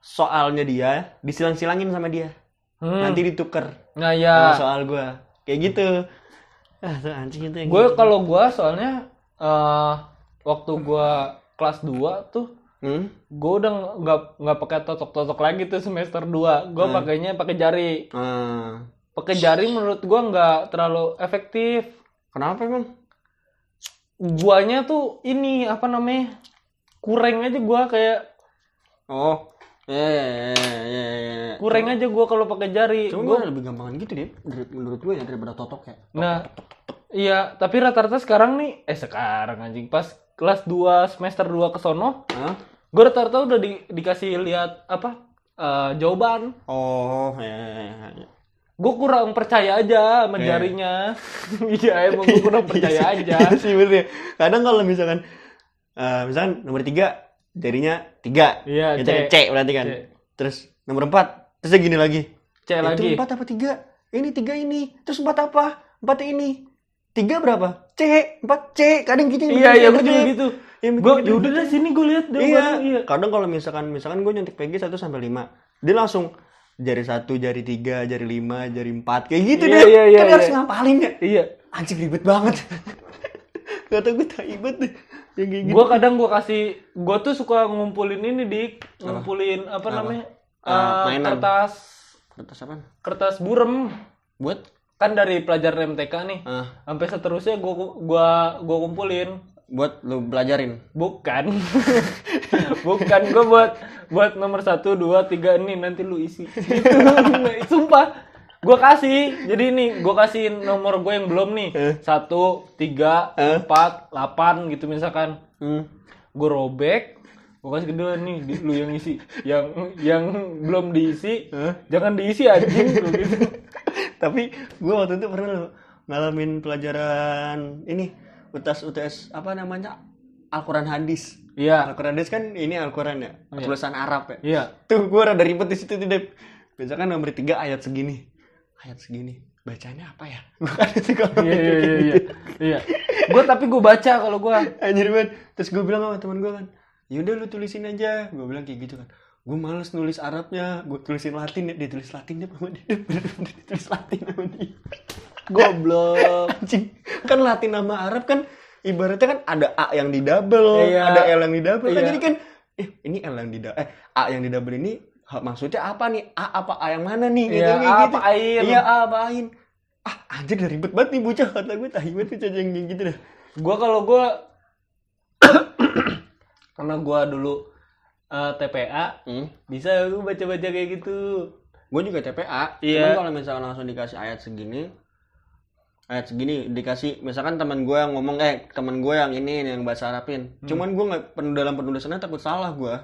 S2: soalnya dia disilang-silangin sama dia.
S1: Hmm.
S2: Nanti ditukar
S1: Nah,
S2: sama
S1: ya.
S2: soal gue. Kayak gitu. Ah, tuh anjing itu
S1: Gue
S2: gitu.
S1: kalau gue soalnya eh waktu gue kelas 2 tuh
S2: Hmm?
S1: gue udah nggak nggak pakai totok-totok lagi tuh semester 2 gue
S2: Hmm.
S1: pakainya pakai jari
S2: Ah.
S1: pakai jari menurut gue nggak terlalu efektif
S2: Kenapa emang?
S1: guanya tuh ini apa namanya kurang aja gua kayak
S2: Oh. Ya, ya, ya, ya, ya.
S1: kurang aja gua kalau pakai jari
S2: Cuma
S1: Gua-
S2: gue lebih gampangan gitu deh, menurut, gue ya daripada totok ya.
S1: nah iya tapi rata-rata sekarang nih eh sekarang anjing pas kelas 2 semester 2 ke sono
S2: Hah?
S1: Gue rata-rata udah di- dikasih lihat apa eh, jawaban
S2: Oh, ya, ya, ya, ya.
S1: gue kurang percaya aja sama
S2: Iya.
S1: jarinya (laughs) iya emang gue kurang (laughs) percaya aja
S2: Iya sih bener ya. Kadang kalau misalkan eh, misalkan nomor tiga jadinya tiga.
S1: Iya,
S2: Gitu
S1: C.
S2: C berarti kan.
S1: C.
S2: Terus nomor empat terus gini lagi.
S1: cek
S2: Itu
S1: lagi
S2: empat apa tiga? Ini tiga ini. Terus empat apa? Empat ini. Tiga berapa? C. Empat C. Kadang gitu.
S1: iya iya gue juga gitu Gue yaudah
S2: gitu.
S1: deh sini gue lihat
S2: Iya.
S1: jawabannya iya
S2: Kadang kalau misalkan misalkan gue nyontek PG 1 sampai 5. Dia langsung jari satu, jari tiga, jari lima, jari empat kayak gitu
S1: Iya,
S2: deh.
S1: iya, iya,
S2: kan dia harus
S1: iya.
S2: ngapalin ya.
S1: iya
S2: Anjing ribet banget. (laughs) Gak tau gue tai banget deh. Yang kayak gitu.
S1: Gua kadang gua kasih gua tuh suka ngumpulin ini dik ngumpulin apa,
S2: Apa?
S1: namanya
S2: Ah,
S1: Eh,
S2: mainan.
S1: kertas
S2: Kertas apaan?
S1: kertas burem
S2: Buat?
S1: kan dari pelajaran MTK nih
S2: Ah,
S1: sampai seterusnya gua gua gua kumpulin
S2: buat lu belajarin.
S1: bukan (laughs) bukan gua buat buat nomor satu dua tiga ini nanti lu isi (laughs) gitu. sumpah gua kasih jadi ini gua kasih nomor gue yang belum nih
S2: Eh.
S1: satu tiga
S2: Eh.
S1: empat delapan gitu misalkan
S2: Hmm.
S1: gue robek gue kasih kedua nih di- lu yang isi yang yang belum diisi
S2: Hah?
S1: jangan diisi anjing (laughs) gua gitu
S2: Tapi gue waktu itu pernah lo ngalamin pelajaran ini UTS UTS apa namanya Al-Quran hadis.
S1: iya
S2: Al-Quran hadis kan ini Al-Quran ya,
S1: Iya.
S2: tulisan Arab ya.
S1: iya
S2: Tuh gue rada ribet di situ tuh Dep. Misalkan nomor tiga ayat segini, ayat segini, bacanya apa ya? Gue kan itu kalau
S1: iya iya iya iya
S2: gitu.
S1: iya gue tapi gue baca kalau gue
S2: Anjir banget. Terus gue bilang sama teman gue kan, yaudah lu tulisin aja. Gue bilang kayak gitu kan. Gue males nulis Arabnya, gue tulisin Latin ya. Dia tulis Latin dia sama (laughs) dia tulis Latin sama dia.
S1: Goblok (laughs)
S2: Anjing. Kan Latin sama Arab kan ibaratnya kan ada A yang di double,
S1: Iya.
S2: ada L yang di double. Kan
S1: Iya.
S2: jadi kan eh ini L yang di double, eh A yang di double ini maksudnya apa nih? A apa A yang mana nih?
S1: Iya,
S2: kayak
S1: A apa ain?
S2: Iya, A apa ain. Ah, anjir udah ribet banget nih bocah kata gue tahi banget bocah yang gitu dah.
S1: gue kalau gue (coughs) karena gue dulu eh, TPA
S2: Hmm.
S1: bisa gue baca baca kayak gitu
S2: Gue juga TPA.
S1: Iya.
S2: Cuman kalau misalkan langsung dikasih ayat segini, ayat segini dikasih misalkan teman gue yang ngomong eh teman gue yang ini yang bahasa Arabin.
S1: Hmm.
S2: Cuman gue nggak dalam penulisannya takut salah gue.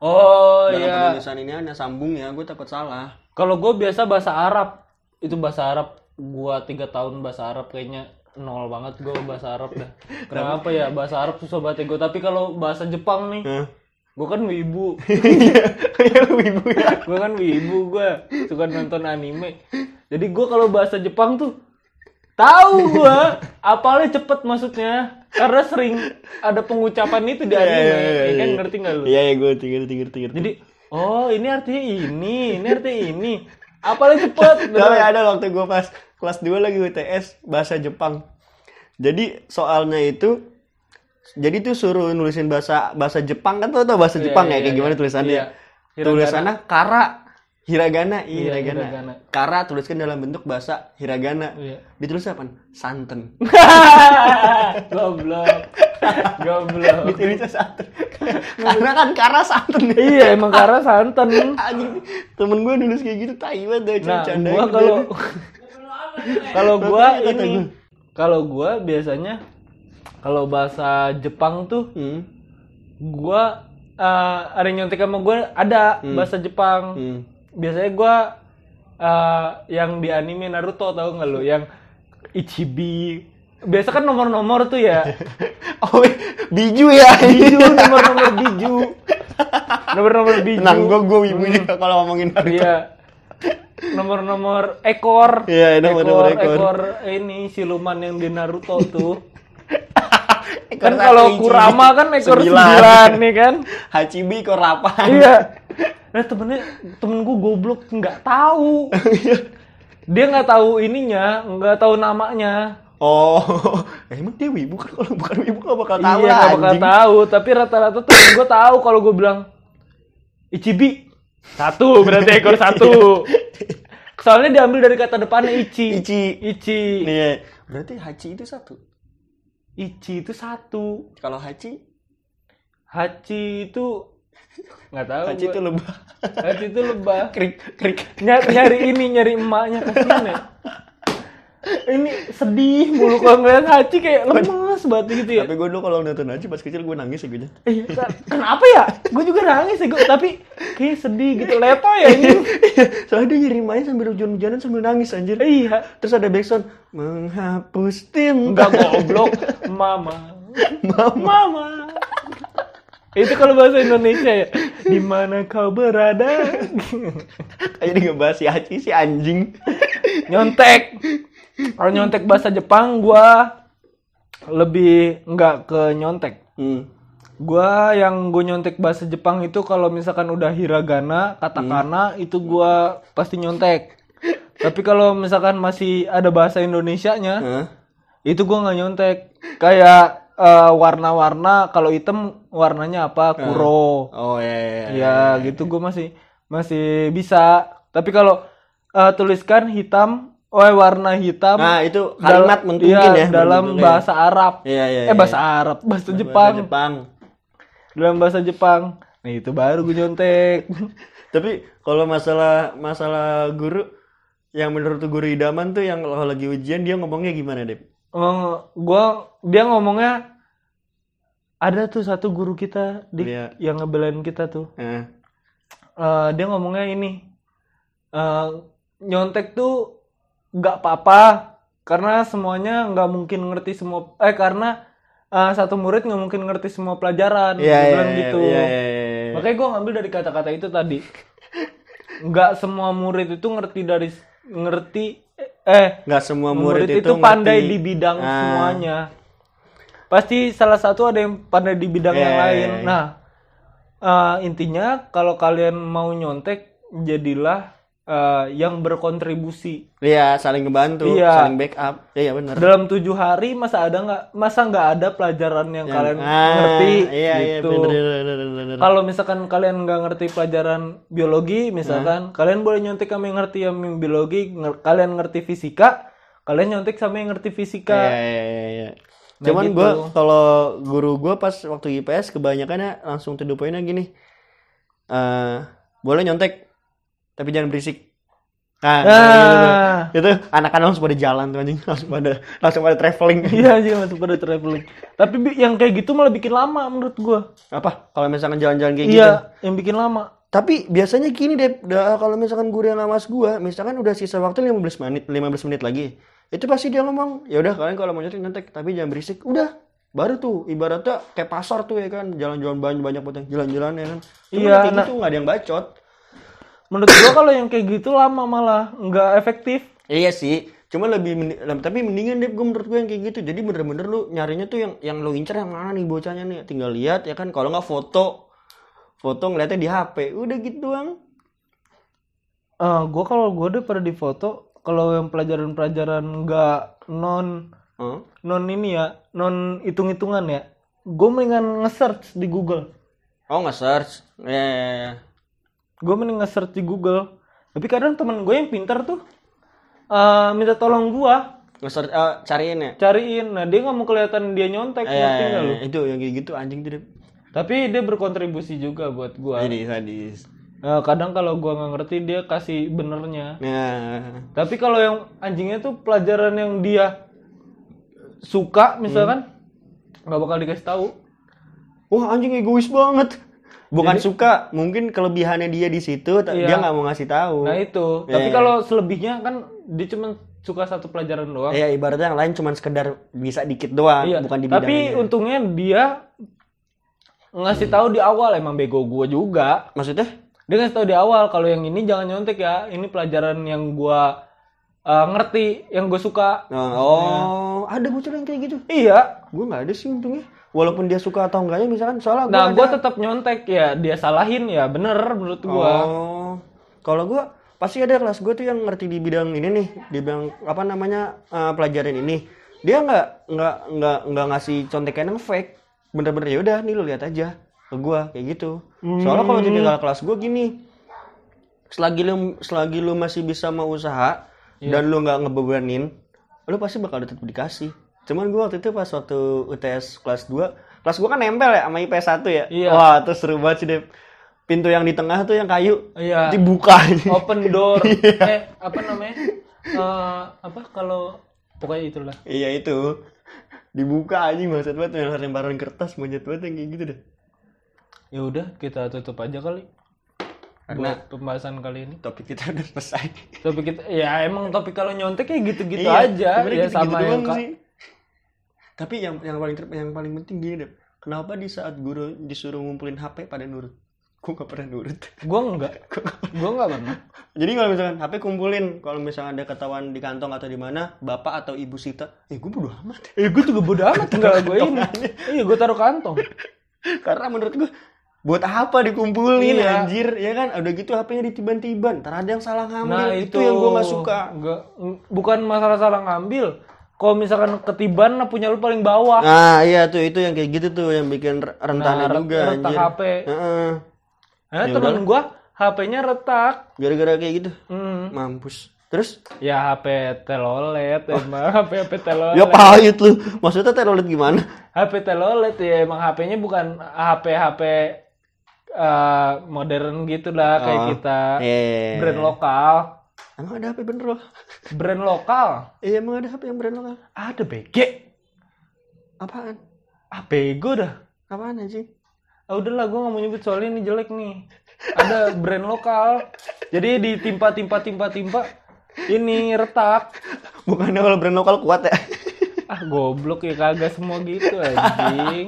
S1: oh
S2: dalam
S1: iya
S2: penulisan ini hanya sambung ya, gue takut salah.
S1: kalau gue biasa bahasa Arab itu bahasa Arab gue tiga tahun bahasa Arab kayaknya nol banget gue bahasa Arab dah. (laughs) Kenapa ya bahasa Arab susah banget gue. Tapi kalau bahasa Jepang nih,
S2: Hah?
S1: gue kan wibu. (laughs)
S2: Iya, lu ibu ya.
S1: gue kan wibu gue suka nonton anime. Jadi gue kalau bahasa Jepang tuh tahu gue (laughs) apalnya cepet maksudnya karena sering ada pengucapan itu di anime. ya kan ngerti nggak lu?
S2: Iya, iya, gue ngerti, ngerti, ngerti, ngerti.
S1: Jadi oh ini artinya ini, ini artinya ini. Apalnya cepet. (laughs)
S2: Tapi ada waktu gue pas kelas 2 lagi UTS bahasa Jepang. Jadi soalnya itu jadi tuh suruh nulisin bahasa bahasa Jepang kan tuh tau bahasa
S1: Iya,
S2: Jepang
S1: iya,
S2: ya kayak
S1: iya.
S2: gimana tulisannya.
S1: Iya. Hiragana.
S2: Tulisannya kara hiragana, iya,
S1: Iya,
S2: hiragana.
S1: hiragana.
S2: Kara tuliskan dalam bentuk bahasa hiragana.
S1: Iya.
S2: Ditulis apa? Santen. (laughs)
S1: Goblok. Goblok.
S2: Ditulisnya santen. Karena kan kara santen.
S1: iya emang karena santan.
S2: Anjing, temen gue nulis kayak gitu, tai banget
S1: Nah,
S2: canda
S1: gua kalau kalau gua ini kalau gua biasanya kalau bahasa Jepang tuh
S2: Hmm.
S1: gua eh, ada nyontek sama gua ada bahasa Jepang.
S2: Hmm.
S1: Biasanya gua eh, yang di anime Naruto tahu nggak lu yang Ichibi. Biasa kan nomor-nomor tuh ya. (laughs)
S2: Oh, biju ya.
S1: Biju, (laughs) nomor-nomor biju. Nomor-nomor biju.
S2: Tenang, gue gue ibu juga kalau ngomongin Naruto.
S1: Iya. Nomor-nomor ekor.
S2: Iya, nomor-nomor ekor.
S1: ekor ini siluman yang di Naruto tuh. Kan kalau. Kurama kan ekor
S2: Sembilan.
S1: sembilan nih kan. (laughs)
S2: Hachibi ekor 8.
S1: iya. Nah temennya temen gue goblok nggak tahu. (laughs) Dia nggak tahu ininya, nggak tahu namanya.
S2: Oh, (laughs) emang dia wibu kan kalau bukan wibu gak bakal tahu
S1: iya,
S2: lah
S1: nggak bakal tahu. Tapi rata-rata temen gue tahu kalau gue bilang Ichibi satu berarti ekor satu. Soalnya diambil dari kata depannya Ichi.
S2: Ichi.
S1: Ichi.
S2: Iya. Berarti Hachi itu satu.
S1: Ichi itu satu.
S2: Kalau Hachi,
S1: Hachi itu nggak tahu.
S2: Hachi
S1: gua.
S2: itu lebah.
S1: Hachi itu lebah. (laughs)
S2: Krik, krik.
S1: Nyari, nyari ini, nyari emaknya kasihan ya. Ini sedih mulu kalau ngeliat Hachi kayak lemes banget gitu ya.
S2: Tapi gue dulu kalau nonton Hachi pas kecil gue nangis ya gue.
S1: Iya, kan- kenapa ya? Gue juga nangis ya, gue. Tapi kayak sedih gitu. Leto ya ini. (laughs)
S2: Soalnya dia nyari main sambil hujan-hujanan sambil nangis anjir.
S1: iya.
S2: Terus ada backsound menghapus tinta.
S1: Enggak goblok. Mama. Mama. Itu kalau bahasa Indonesia ya. Di mana kau berada?
S2: Kayak dia ngebahas si Hachi si anjing.
S1: nyontek. Kalau nyontek bahasa Jepang gua lebih enggak ke nyontek.
S2: Hmm.
S1: Gua yang gue nyontek bahasa Jepang itu kalau misalkan udah hiragana, katakana itu gua pasti nyontek. Tapi kalau misalkan masih ada bahasa Indonesianya,
S2: Hah?
S1: itu gua nggak nyontek. Kayak eh, warna-warna kalau hitam warnanya apa? Kuro.
S2: Oh iya. iya, iya.
S1: Ya, gitu gue masih masih bisa. Tapi kalau eh, tuliskan hitam, oh warna hitam.
S2: Nah, itu kalimat mentunjukin
S1: iya,
S2: ya.
S1: dalam
S2: bentuknya.
S1: bahasa Arab.
S2: Iya, iya.
S1: Eh bahasa Arab, bahasa Jepang.
S2: Bahasa Jepang.
S1: Dalam bahasa Jepang. Nah, itu baru gue nyontek. (laughs)
S2: Tapi kalau masalah masalah guru yang menurut guru idaman tuh yang kalau lagi ujian dia ngomongnya gimana, Dep?
S1: Eh, gua dia ngomongnya ada tuh satu guru kita di
S2: Iya.
S1: yang ngebelain kita tuh. Eh, dia ngomongnya ini eh, nyontek tuh nggak apa-apa karena semuanya nggak mungkin ngerti semua eh karena eh, satu murid nggak mungkin ngerti semua pelajaran
S2: iya,
S1: Dia
S2: iya,
S1: bilang
S2: iya,
S1: gitu
S2: iya, iya, iya.
S1: makanya gue ngambil dari kata-kata itu tadi (laughs) nggak semua murid itu ngerti dari ngerti eh
S2: Nggak semua
S1: murid,
S2: murid,
S1: itu, pandai
S2: ngerti.
S1: di bidang
S2: Ah.
S1: semuanya pasti salah satu ada yang pandai di bidang yang
S2: Iya,
S1: lain nah eh, intinya kalau kalian mau nyontek jadilah eh, yang berkontribusi
S2: Iya, saling ngebantu,
S1: Iya.
S2: saling backup. Iya, benar.
S1: dalam tujuh hari masa ada nggak masa nggak ada pelajaran yang,
S2: Yang-
S1: kalian
S2: ah,
S1: ngerti
S2: Iya, iya,
S1: gitu
S2: benar.
S1: kalau misalkan kalian nggak ngerti pelajaran biologi
S2: Nah.
S1: misalkan kalian boleh nyontek sama yang ngerti yang biologi nger- kalian ngerti fisika kalian nyontek sama yang ngerti fisika
S2: Iya, iya, iya, iya.
S1: Nah,
S2: Cuman
S1: gitu.
S2: gua kalau guru gua pas waktu IPS kebanyakannya langsung to the gini. Eh, boleh nyontek tapi jangan berisik. Nah,
S1: Ah.
S2: gitu. itu anak-anak langsung pada jalan tuh anjing, langsung pada langsung pada traveling.
S1: Iya aja masuk pada traveling. Tapi yang kayak gitu malah bikin lama menurut gua.
S2: Apa? Kalau misalkan jalan-jalan kayak gitu.
S1: Iya, yang bikin lama.
S2: Tapi biasanya gini deh, kalau misalkan guru yang ngawas gua, misalkan udah sisa waktu 15 menit, 15 menit lagi. itu pasti dia ngomong ya udah kalian kalau mau nyontek nyontek tapi jangan berisik udah baru tuh ibaratnya kayak pasar tuh ya kan jalan-jalan banyak banyak banget jalan-jalan ya kan Cuman
S1: Iya,
S2: kayak
S1: nah-
S2: gitu nggak ada yang bacot
S1: Menurut gua kalau yang kayak gitu lama malah nggak efektif.
S2: iya sih cuma lebih mendi- lam- tapi mendingan deh gue menurut gue yang kayak gitu. Jadi bener-bener lu nyarinya tuh yang yang lu incer yang mana nih bocahnya nih? Tinggal lihat ya kan? Kalau nggak foto foto ngeliatnya di HP udah gitu doang.
S1: Eh, gua kalau gua udah pada di foto kalau yang pelajaran-pelajaran nggak non
S2: Hah?
S1: non ini ya non hitung-hitungan ya gue mendingan nge-search di Google.
S2: Oh nggak search ya ya, ya.
S1: Gue mending nge-search di Google. Tapi kadang temen gue yang pintar tuh eh, minta tolong gua.
S2: Nge-search eh, cariin ya?
S1: Cariin. Nah dia nggak mau kelihatan dia nyontek
S2: Eh,
S1: ngerti nggak lu?
S2: Itu yang kayak gitu anjing tuh
S1: tapi dia berkontribusi juga buat gua.
S2: Ini sadis.
S1: Eh, kadang kalau gua nggak ngerti dia kasih benernya.
S2: Nah,
S1: tapi kalau yang anjingnya tuh pelajaran yang dia suka misalkan nggak bakal dikasih tahu.
S2: Wah anjing egois banget. Bukan suka, mungkin kelebihannya dia di situ,
S1: Iya.
S2: dia nggak mau ngasih tahu.
S1: nah itu tapi kalau selebihnya kan dia cuma suka satu pelajaran doang
S2: Ya ibaratnya yang lain cuma sekedar bisa dikit doang,
S1: Iya,
S2: bukan di
S1: tapi
S2: bidangnya.
S1: untungnya dia ngasih tahu di awal emang bego gua juga.
S2: Maksudnya?
S1: Dia ngasih tahu di awal kalau yang ini jangan nyontek ya. Ini pelajaran yang gua uh, ngerti, yang gue suka.
S2: Nah, oh, ada bocor yang kayak gitu.
S1: Iya.
S2: Gue nggak ada sih untungnya. Walaupun dia suka atau enggaknya misalkan soalnya gua
S1: Nah,
S2: ada-
S1: gua tetap nyontek ya. Dia salahin ya, bener menurut gua.
S2: Oh, kalau gua pasti ada kelas gue tuh yang ngerti di bidang ini nih, di bidang apa namanya eh, pelajaran ini. Dia nggak nggak nggak nggak ngasih contekan yang fake. Bener-bener ya udah nih lu lihat aja ke gua kayak gitu. Soalnya kalau tipikal kelas gua gini, selagi lu selagi lu masih bisa mau usaha dan lu nggak ngebebanin, lu pasti bakal tetap dikasih. Cuman gua waktu itu pas waktu UTS kelas 2, kelas gua kan nempel ya sama IPS 1 ya.
S1: Iya.
S2: Wah, itu seru banget sih, Dep. Pintu yang di tengah tuh yang kayu
S1: Iya.
S2: dibuka. (laughs)
S1: Open door. eh, apa namanya? Eh, apa kalau pokoknya itulah.
S2: iya itu. Dibuka anjing maksud banget yang lemparan kertas monyet banget yang kayak gitu deh.
S1: Ya udah, kita tutup aja kali.
S2: Karena-
S1: Buat pembahasan kali ini.
S2: Topik kita udah selesai.
S1: Topik kita ya emang topik kalau nyontek kayak gitu-gitu
S2: Iya,
S1: aja ya
S2: gitu-gitu
S1: sama yang
S2: sih. Tapi yang yang paling yang paling penting gini deh. Kenapa di saat guru disuruh ngumpulin HP pada nurut? Gue gak pernah nurut.
S1: Gua enggak. (laughs) Gua enggak pernah.
S2: Jadi kalau misalkan HP kumpulin, kalau misalkan ada ketahuan di kantong atau di mana, bapak atau ibu sita, eh gue bodo amat.
S1: Eh gue juga bodo amat enggak gue ini. Iya, gue taruh kantong. (laughs)
S2: Karena menurut gue buat apa dikumpulin
S1: Iya.
S2: anjir ya kan udah gitu HP-nya ditiban-tiban ntar ada yang salah ngambil
S1: Nah,
S2: itu,
S1: itu,
S2: yang gue gak suka
S1: Enggak, bukan masalah salah ngambil. Kalau misalkan ketiban punya lu paling bawah.
S2: nah iya tuh itu yang kayak gitu tuh yang bikin re- rentannya
S1: Nah,
S2: juga
S1: retak
S2: anjir
S1: HP.
S2: Heeh.
S1: Nah, temen gua HP-nya retak.
S2: gara-gara kayak gitu
S1: Hmm.
S2: mampus terus
S1: Ya HP telolet emang HP HP telolet.
S2: ya pahit lu maksudnya telolet gimana
S1: HP telolet ya emang HP-nya bukan HP HP eh, modern gitu lah kayak
S2: Oh,
S1: kita.
S2: eh
S1: Brand lokal.
S2: Emang ada HP bener loh
S1: Brand lokal.
S2: iya emang ada HP yang brand lokal
S1: Ada BG.
S2: apaan
S1: Ah bego dah.
S2: apaan aja
S1: Ah udahlah gue gak mau nyebut soalnya ini jelek nih. Ada brand lokal. Jadi ditimpa timpa timpa timpa ini retak.
S2: bukannya kalau brand lokal kuat ya
S1: Ah goblok ya kagak semua gitu anjing.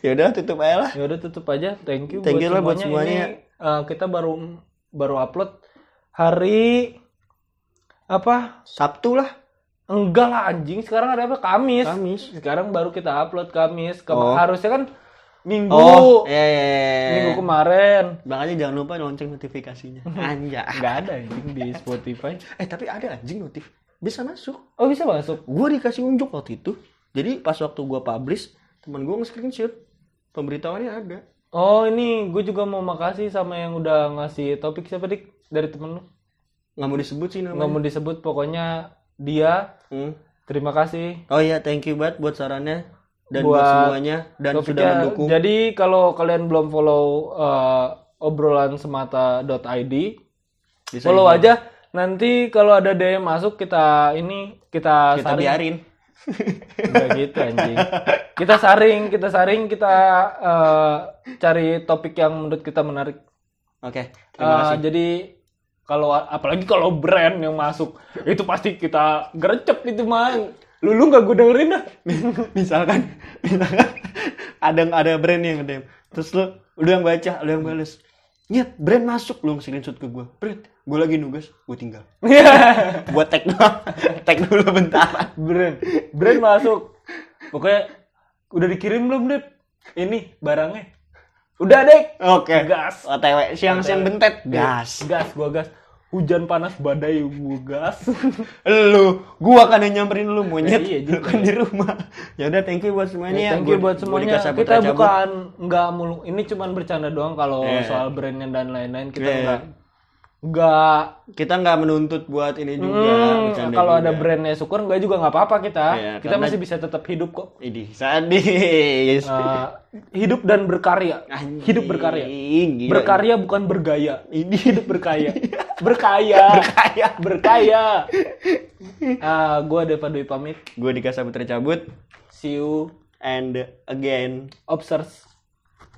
S2: ya udah tutup aja lah
S1: Ya udah tutup aja. Thank you
S2: Thank you lah buat
S1: Ini,
S2: semuanya.
S1: eh, kita baru baru upload hari apa?
S2: Sabtu lah
S1: Enggak lah anjing. Sekarang ada apa? Kamis.
S2: Kamis
S1: Sekarang baru kita upload Kamis. Kem-
S2: Oh.
S1: Harusnya kan Minggu.
S2: oh iya iya iya.
S1: Minggu kemarin.
S2: makanya jangan lupa lonceng notifikasinya (laughs) anjay
S1: Enggak ada anjing di Spotify.
S2: eh tapi ada anjing notif bisa masuk
S1: Oh bisa masuk.
S2: gua dikasih unjuk waktu itu jadi pas waktu gua publish teman gua nge-screenshot pemberitahuannya ada
S1: Oh ini gue juga mau makasih sama yang udah ngasih topik siapa dik dari temen lu.
S2: nggak mau disebut sih
S1: Nggak
S2: namanya
S1: mau disebut pokoknya dia.
S2: Hmm.
S1: Terima kasih.
S2: oh iya thank you banget buat sarannya dan buat,
S1: Buat
S2: semuanya dan sudah
S1: Topiknya,
S2: mendukung
S1: Jadi kalau kalian belum follow uh, obrolan semata.id,
S2: Bisa
S1: follow aja. Nanti kalau ada DM masuk kita ini kita,
S2: kita
S1: saring.
S2: biarin
S1: Nggak (laughs) gitu anjing. Kita saring, kita saring, kita uh, cari topik yang menurut kita menarik.
S2: oke terima
S1: Uh,
S2: kasih
S1: Jadi kalau apalagi kalau brand yang masuk itu pasti kita gercep itu mah lu lu nggak gue dengerin dah. (laughs)
S2: Misalkan misalkan ada ada brand yang nge terus lu udah yang baca lu yang balas Nyet, brand masuk lu screenshot ke gue brand gue lagi nugas gue tinggal. (laughs) Buat tag doang tag dulu bentar.
S1: Brand brand masuk. Pokoknya udah dikirim belum deh ini barangnya udah deh
S2: oke.
S1: Gas.
S2: Otw siang-siang bentet. Gas.
S1: gas gua gas. Hujan panas badai gua gas. (laughs)
S2: Lu gua kan yang nyamperin lu monyet.
S1: Iya
S2: lu kan di rumah. Ya udah thank you buat semuanya.
S1: Ya, thank you
S2: Gua-
S1: buat semuanya. Kita bukan nggak mulu. Ini cuman bercanda doang kalau
S2: Iya.
S1: soal brandnya dan lain-lain. Kita
S2: Iya.
S1: nggak nggak.
S2: kita nggak menuntut buat ini juga
S1: Hmm, kalau ada brandnya syukur nggak juga nggak apa-apa kita.
S2: Iya,
S1: kita masih bisa tetap hidup kok.
S2: Idih, sadis.
S1: Eh, hidup dan berkarya.
S2: Anjing,
S1: Hidup berkarya.
S2: gila.
S1: Berkarya bukan bergaya.
S2: Ini
S1: Hidup berkaya. (laughs) berkaya.
S2: berkaya.
S1: berkaya. Ah, gua Deva Dwi pamit.
S2: Gue dikasih putra cabut
S1: See you
S2: and again
S1: observe